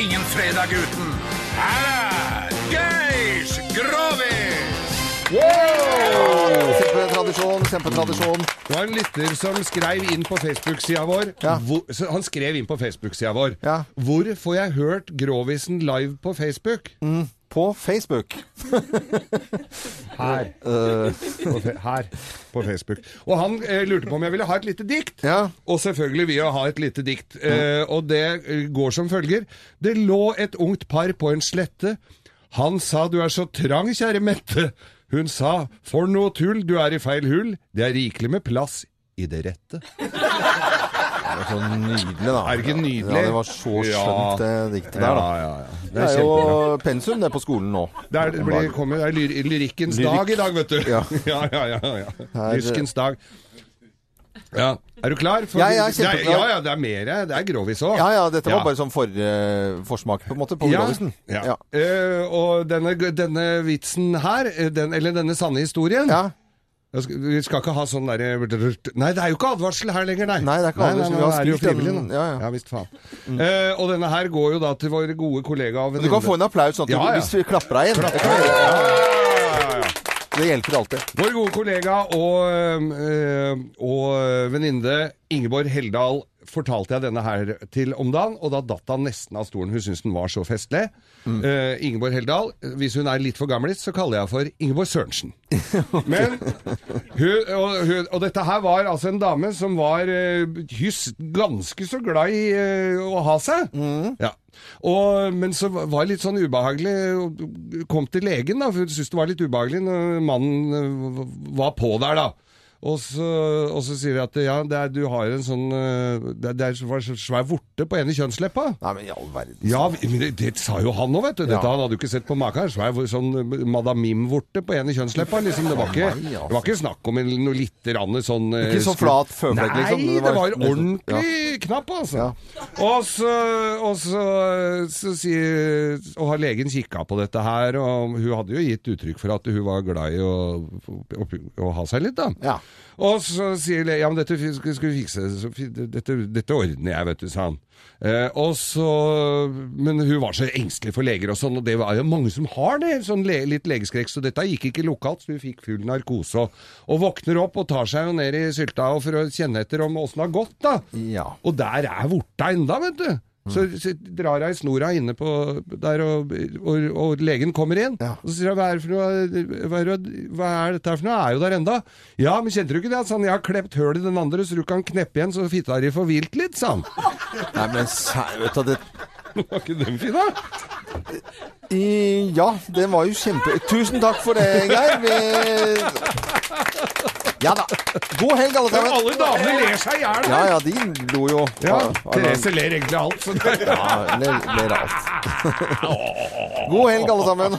ingen fredag uten. Her er Geir Grovis! Kjempetradisjon, kjempetradisjon. Det var en lytter som skrev inn på Facebook-sida vår. Ja. Hvor, så han skrev inn på Facebook-sida vår. Ja. Hvor får jeg hørt Grovisen live på Facebook? På Facebook. Her. på, her på Facebook. Og han eh, lurte på om jeg ville ha et lite dikt. Ja. Og selvfølgelig vil jeg ha et lite dikt. Eh, og det eh, går som følger. Det lå et ungt par på en slette. Han sa du er så trang, kjære Mette. Hun sa for noe tull, du er i feil hull. Det er rikelig med plass i det rette. Det så nydelig, da. Er det ikke nydelig? Ja, det var så skjønt, det diktet der, da. Ja, ja, ja. Det Det er jo pensum, det, på skolen nå. Det er, det blir, kommer, det er lyr, lyrikkens Lyrik. dag i dag, vet du. Ja. ja, ja, ja, ja. Lyrikkens dag. Ja. Er du klar? For- Ja, er kjempeklar. Ja, ja, det er mer. Det er grovis òg. Ja, ja, dette var bare sånn for, uh, forsmak, på en måte, på Ja, Grovisen. ja. Ja. Eh, og denne, denne vitsen her, eh, den, eller denne sanne historien ja. Skal- Vi skal ikke ha sånn derre Nei, det er jo ikke advarsel her lenger, nei. Nei, det er ikke advarsel. Nei, nei, nå er det jo spilt frivillig nå. ja, ja. visst faen. Eh, og denne her går jo da til vår gode kollega og Du kan få en applaus sånn at Ja, ja. hvis vi klapper deg inn. Det, kan vi Ja, gjøre. ja, ja, ja. Det hjelper alltid. Vår gode kollega og, øh, og venninne Ingeborg Heldal fortalte jeg denne her til om dagen, og da datt han nesten av stolen. Hun syntes den var så festlig. Eh, Ingeborg Heldal, hvis hun er litt for gamlis, så kaller jeg for Ingeborg Sørensen. Men hun, og, hun, og dette her var altså en dame som var uh, hys, ganske så glad i uh, å ha seg. Ja. Og, men så var det litt sånn ubehagelig Kom til legen, da, for hun syntes det var litt ubehagelig når mannen eh, var på der, da. Og så, og så sier de at ja, det er, du har en sånn eh, Det det er en svær vorte på ene kjønnsleppa. Nei, men i all verden. Ja, men det, det sa jo han òg, vet du. Dette Ja. Han hadde jo ikke sett på maken. Svær sånn Madame Mim-vorte på ene kjønnsleppa. Liksom. Det, var ikke, altså. det var ikke snakk om noe lite grann sånn eh, Ikke så flat føflekk, liksom, Nei, det var, en ordentlig knapp, altså. Ja. Og så, og så, så sier Og har legen kikka på dette her, og hun hadde jo gitt uttrykk for at hun var glad i å, å, å ha seg litt, da. Ja. Og så sier le- ja, men dette skal vi fikse, så dette, dette ordner jeg, vet du, sa han. Eh, så, men hun var så engstelig for leger og sånn, og det var jo mange som har det, sånn le, litt legeskrekk, så dette gikk ikke lokalt, så hun fikk full narkose. Og, og våkner opp og tar seg jo ned i sylta for å kjenne etter om åssen det har gått, da. Ja. Og der er vorta enda, vet du. Så, så drar hun i snora inne på der, og, og, og legen kommer inn. Ja. Og så sier hun hva hva, er, hva er dette her for noe? Jeg Er jo der enda. Ja, men kjente du ikke det? Sånn. Jeg har klept høl i den andre, så du kan kneppe igjen, så fitta di får hvilt litt, sa han. Nei, men vet du, det, Var ikke den fin, da? i, Ja, den var jo kjempe... Tusen takk for det, Geir. Vi... Ja da. God helg, alle sammen. alle damene ler seg i hjel. Ja, her. ja, de lo jo. Ja, Therese ler egentlig alt. Så det, Ja, ler, ler alt. God helg, alle sammen.